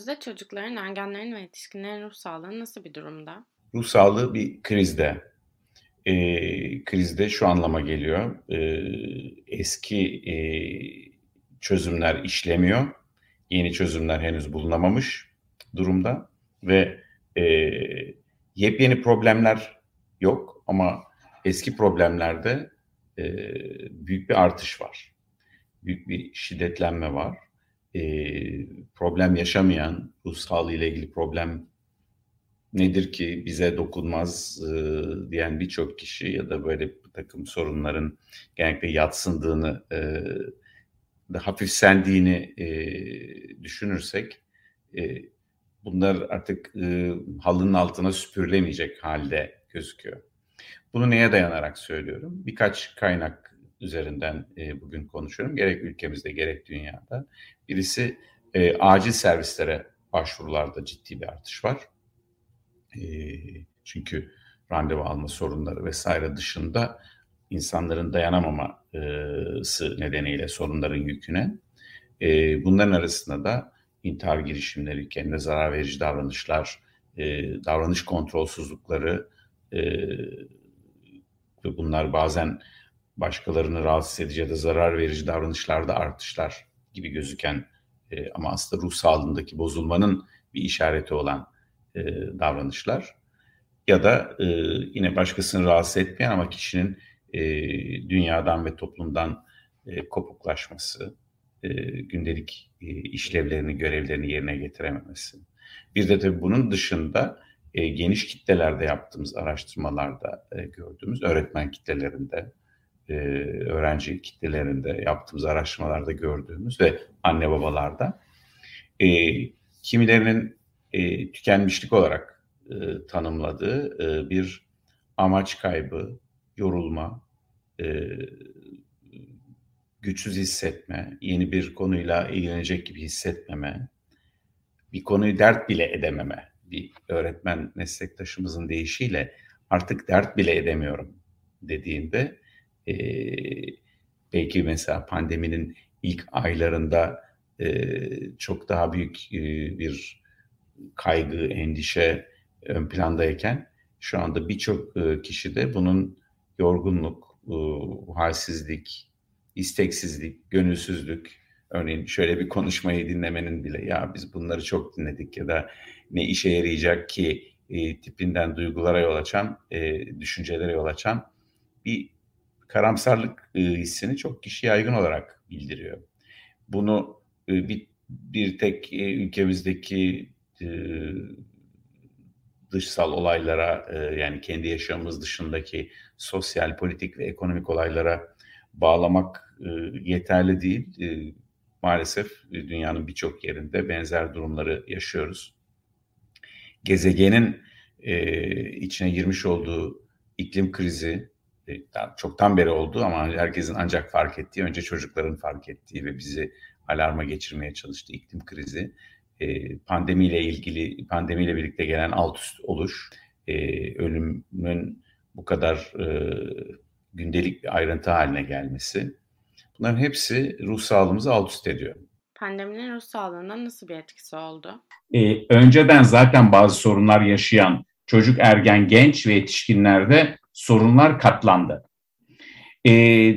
Günümüzde çocukların, ergenlerin ve yetişkinlerin ruh sağlığı nasıl bir durumda? Ruh sağlığı bir krizde. E, krizde şu anlama geliyor. E, eski e, çözümler işlemiyor. Yeni çözümler henüz bulunamamış durumda ve e, yepyeni problemler yok ama eski problemlerde e, büyük bir artış var. Büyük bir şiddetlenme var e, problem yaşamayan, ruh sağlığı ile ilgili problem nedir ki bize dokunmaz e, diyen birçok kişi ya da böyle bir takım sorunların genellikle yatsındığını, e, da hafifsendiğini e, düşünürsek e, bunlar artık e, halının altına süpürülemeyecek halde gözüküyor. Bunu neye dayanarak söylüyorum? Birkaç kaynak üzerinden e, bugün konuşuyorum. Gerek ülkemizde gerek dünyada. Birisi e, acil servislere başvurularda ciddi bir artış var. E, çünkü randevu alma sorunları vesaire dışında insanların dayanamaması nedeniyle sorunların yüküne. E, bunların arasında da intihar girişimleri, kendine zarar verici davranışlar, e, davranış kontrolsüzlükleri e, ve bunlar bazen başkalarını rahatsız edici ya da zarar verici davranışlarda artışlar gibi gözüken e, ama aslında ruh sağlığındaki bozulmanın bir işareti olan e, davranışlar ya da e, yine başkasını rahatsız etmeyen ama kişinin e, dünyadan ve toplumdan e, kopuklaşması, e, gündelik e, işlevlerini, görevlerini yerine getirememesi. Bir de tabii bunun dışında e, geniş kitlelerde yaptığımız araştırmalarda e, gördüğümüz öğretmen kitlelerinde, e, öğrenci kitlelerinde yaptığımız araştırmalarda gördüğümüz ve anne babalarda. E, kimilerinin e, tükenmişlik olarak e, tanımladığı e, bir amaç kaybı, yorulma, e, güçsüz hissetme, yeni bir konuyla ilgilenecek gibi hissetmeme, bir konuyu dert bile edememe, bir öğretmen meslektaşımızın deyişiyle artık dert bile edemiyorum dediğinde e, belki mesela pandeminin ilk aylarında e, çok daha büyük e, bir kaygı, endişe ön plandayken şu anda birçok e, kişi de bunun yorgunluk, e, halsizlik, isteksizlik, gönülsüzlük, örneğin şöyle bir konuşmayı dinlemenin bile ya biz bunları çok dinledik ya da ne işe yarayacak ki? e, tipinden duygulara yol açan, e, düşüncelere yol açan bir karamsarlık e, hissini çok kişi yaygın olarak bildiriyor. Bunu e, bir, bir tek e, ülkemizdeki e, dışsal olaylara yani kendi yaşamımız dışındaki sosyal, politik ve ekonomik olaylara bağlamak yeterli değil. Maalesef dünyanın birçok yerinde benzer durumları yaşıyoruz. Gezegenin içine girmiş olduğu iklim krizi, çoktan beri oldu ama herkesin ancak fark ettiği, önce çocukların fark ettiği ve bizi alarma geçirmeye çalıştığı iklim krizi, e, pandemiyle ilgili, pandemiyle birlikte gelen alt üst oluş, e, ölümün bu kadar gündelik bir ayrıntı haline gelmesi, bunların hepsi ruh sağlığımızı alt üst ediyor. Pandeminin ruh sağlığına nasıl bir etkisi oldu? Ee, önceden zaten bazı sorunlar yaşayan çocuk, ergen, genç ve yetişkinlerde sorunlar katlandı. Ee,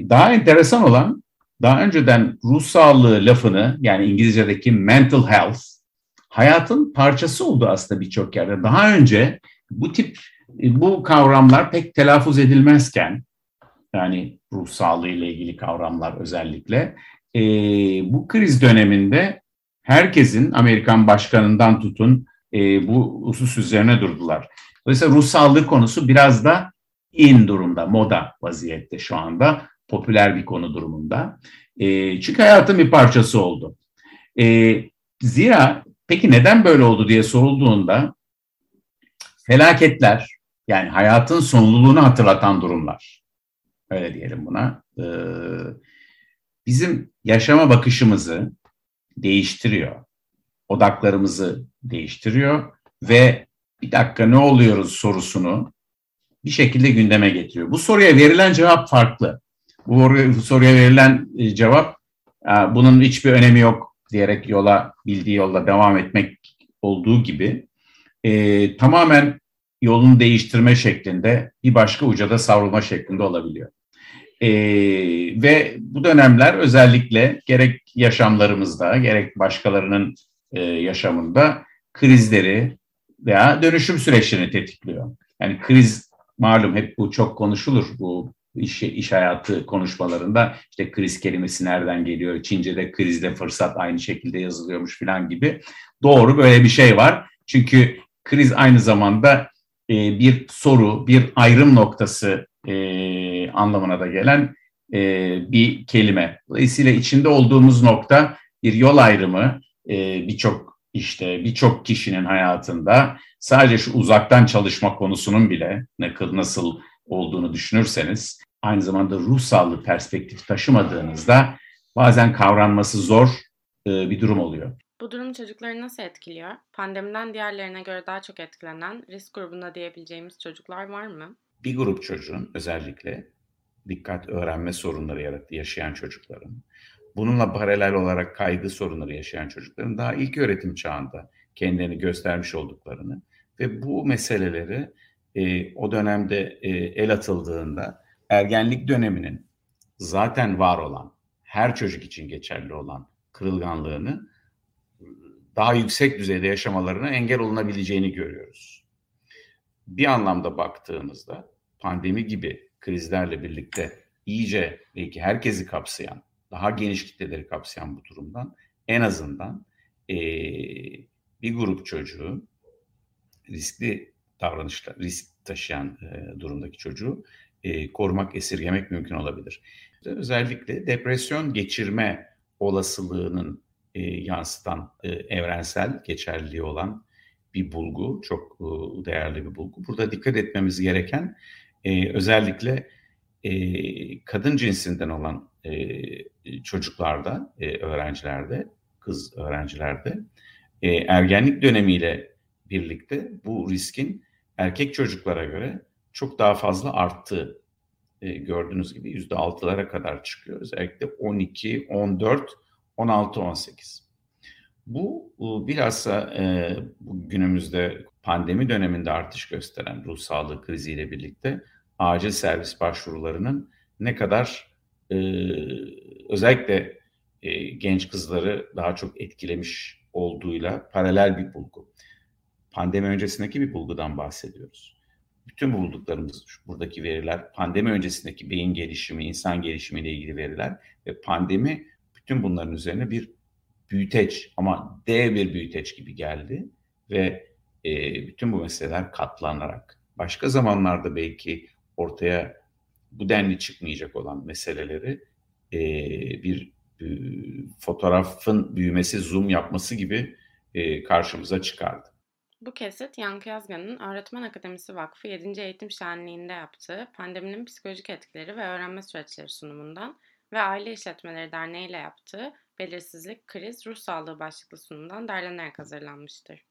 daha enteresan olan daha önceden ruh sağlığı lafını yani İngilizce'deki mental health hayatın parçası oldu aslında birçok yerde. Daha önce bu tip bu kavramlar pek telaffuz edilmezken yani ruh sağlığı ile ilgili kavramlar özellikle e, bu kriz döneminde herkesin Amerikan başkanından tutun e, bu husus üzerine durdular. Dolayısıyla ruh sağlığı konusu biraz da in durumda, moda vaziyette şu anda. Popüler bir konu durumunda. E, çünkü hayatın bir parçası oldu. E, zira peki neden böyle oldu diye sorulduğunda felaketler yani hayatın sonluluğunu hatırlatan durumlar. Öyle diyelim buna. E, bizim yaşama bakışımızı değiştiriyor. Odaklarımızı değiştiriyor ve bir dakika ne oluyoruz sorusunu bir şekilde gündeme getiriyor. Bu soruya verilen cevap farklı. Bu soruya verilen e, cevap bunun hiçbir önemi yok diyerek yola bildiği yolda devam etmek olduğu gibi e, tamamen yolunu değiştirme şeklinde bir başka uca da savrulma şeklinde olabiliyor. E, ve bu dönemler özellikle gerek yaşamlarımızda gerek başkalarının e, yaşamında krizleri veya dönüşüm süreçlerini tetikliyor. Yani kriz malum hep bu çok konuşulur bu iş, iş hayatı konuşmalarında işte kriz kelimesi nereden geliyor? Çince'de krizde fırsat aynı şekilde yazılıyormuş falan gibi. Doğru böyle bir şey var. Çünkü kriz aynı zamanda e, bir soru, bir ayrım noktası e, anlamına da gelen e, bir kelime. Dolayısıyla içinde olduğumuz nokta bir yol ayrımı e, birçok işte birçok kişinin hayatında sadece şu uzaktan çalışma konusunun bile nasıl olduğunu düşünürseniz aynı zamanda ruh sağlığı perspektif taşımadığınızda bazen kavranması zor e, bir durum oluyor. Bu durum çocukları nasıl etkiliyor? Pandemiden diğerlerine göre daha çok etkilenen risk grubunda diyebileceğimiz çocuklar var mı? Bir grup çocuğun özellikle dikkat öğrenme sorunları yaşayan çocukların, bununla paralel olarak kaygı sorunları yaşayan çocukların daha ilk öğretim çağında kendini göstermiş olduklarını ve bu meseleleri e, o dönemde e, el atıldığında ergenlik döneminin zaten var olan, her çocuk için geçerli olan kırılganlığını daha yüksek düzeyde yaşamalarına engel olunabileceğini görüyoruz. Bir anlamda baktığımızda pandemi gibi krizlerle birlikte iyice belki herkesi kapsayan, daha geniş kitleleri kapsayan bu durumdan en azından e, bir grup çocuğu riskli davranışlar, risk taşıyan e, durumdaki çocuğu e, korumak, esirgemek mümkün olabilir. Özellikle depresyon geçirme olasılığının e, yansıtan e, evrensel geçerliliği olan bir bulgu, çok e, değerli bir bulgu. Burada dikkat etmemiz gereken e, özellikle e, kadın cinsinden olan e, çocuklarda, e, öğrencilerde, kız öğrencilerde e, ergenlik dönemiyle birlikte bu riskin erkek çocuklara göre çok daha fazla arttığı e, gördüğünüz gibi yüzde altılara kadar çıkıyor. Özellikle 12, 14, 16, 18. Bu bilhassa e, günümüzde pandemi döneminde artış gösteren ruh sağlığı kriziyle birlikte acil servis başvurularının ne kadar e, özellikle e, genç kızları daha çok etkilemiş olduğuyla paralel bir bulgu. Pandemi öncesindeki bir bulgudan bahsediyoruz. Bütün bulduklarımız, buradaki veriler, pandemi öncesindeki beyin gelişimi, insan gelişimiyle ilgili veriler ve pandemi bütün bunların üzerine bir büyüteç ama dev bir büyüteç gibi geldi ve e, bütün bu meseleler katlanarak başka zamanlarda belki ortaya bu denli çıkmayacak olan meseleleri e, bir e, fotoğrafın büyümesi, zoom yapması gibi e, karşımıza çıkardı. Bu kesit Yankı Yazgan'ın Öğretmen Akademisi Vakfı 7. Eğitim Şenliği'nde yaptığı pandeminin psikolojik etkileri ve öğrenme süreçleri sunumundan ve Aile İşletmeleri Derneği ile yaptığı Belirsizlik, Kriz, Ruh Sağlığı başlıklı sunumdan derlenerek hazırlanmıştır.